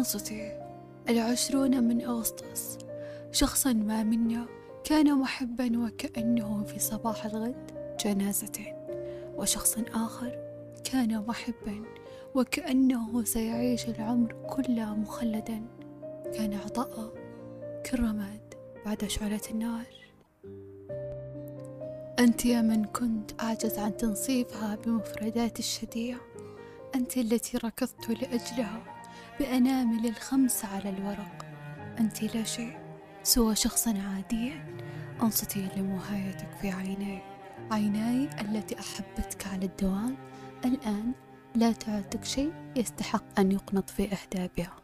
أنصتي العشرون من أغسطس. شخصا ما منا كان محبا وكأنه في صباح الغد جنازتين. وشخص آخر كان محبا وكأنه سيعيش العمر كله مخلدا. كان عطاء كالرماد بعد شعلة النار. أنت يا من كنت أعجز عن تنصيفها بمفردات الشدية أنت التي ركضت لأجلها. بأنامل الخمس على الورق. أنت لا شيء سوى شخصا عاديا. أنصتي لمهايتك في عيني عيناي التي أحبتك على الدوام. الآن لا تعدك شيء يستحق أن يقنط في أهدابها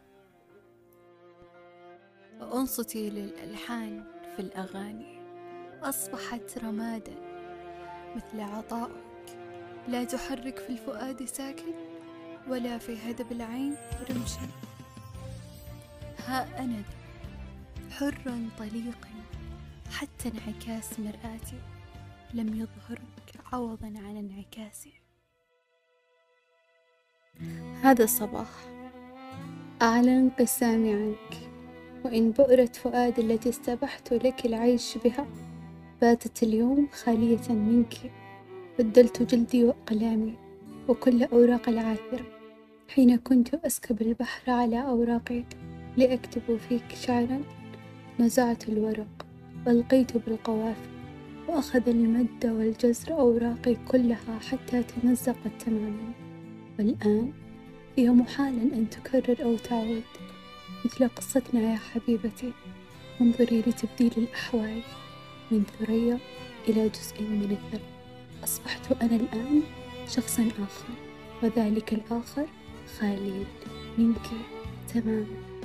وأنصتي للألحان في الأغاني. أصبحت رمادا مثل عطائك. لا تحرك في الفؤاد ساكن. ولا في هدب العين رمشا. ها أنا حرا طليقا حتى انعكاس مرآتي لم يظهرك عوضا عن انعكاسي. هذا الصباح أعلن انقسامي عنك وإن بؤرة فؤادي التي استبحت لك العيش بها باتت اليوم خالية منك بدلت جلدي وأقلامي وكل أوراق العاثرة. حين كنت أسكب البحر على أوراقي لأكتب فيك شعرا نزعت الورق وألقيت بالقوافي وأخذ المد والجزر أوراقي كلها حتى تمزقت تماما. والآن هي محالا أن تكرر أو تعود مثل قصتنا يا حبيبتي. انظري لتبديل الأحوال من ثريا إلى جزء من الثرى. أصبحت أنا الآن شخصا آخر وذلك الآخر خالي منك. تماما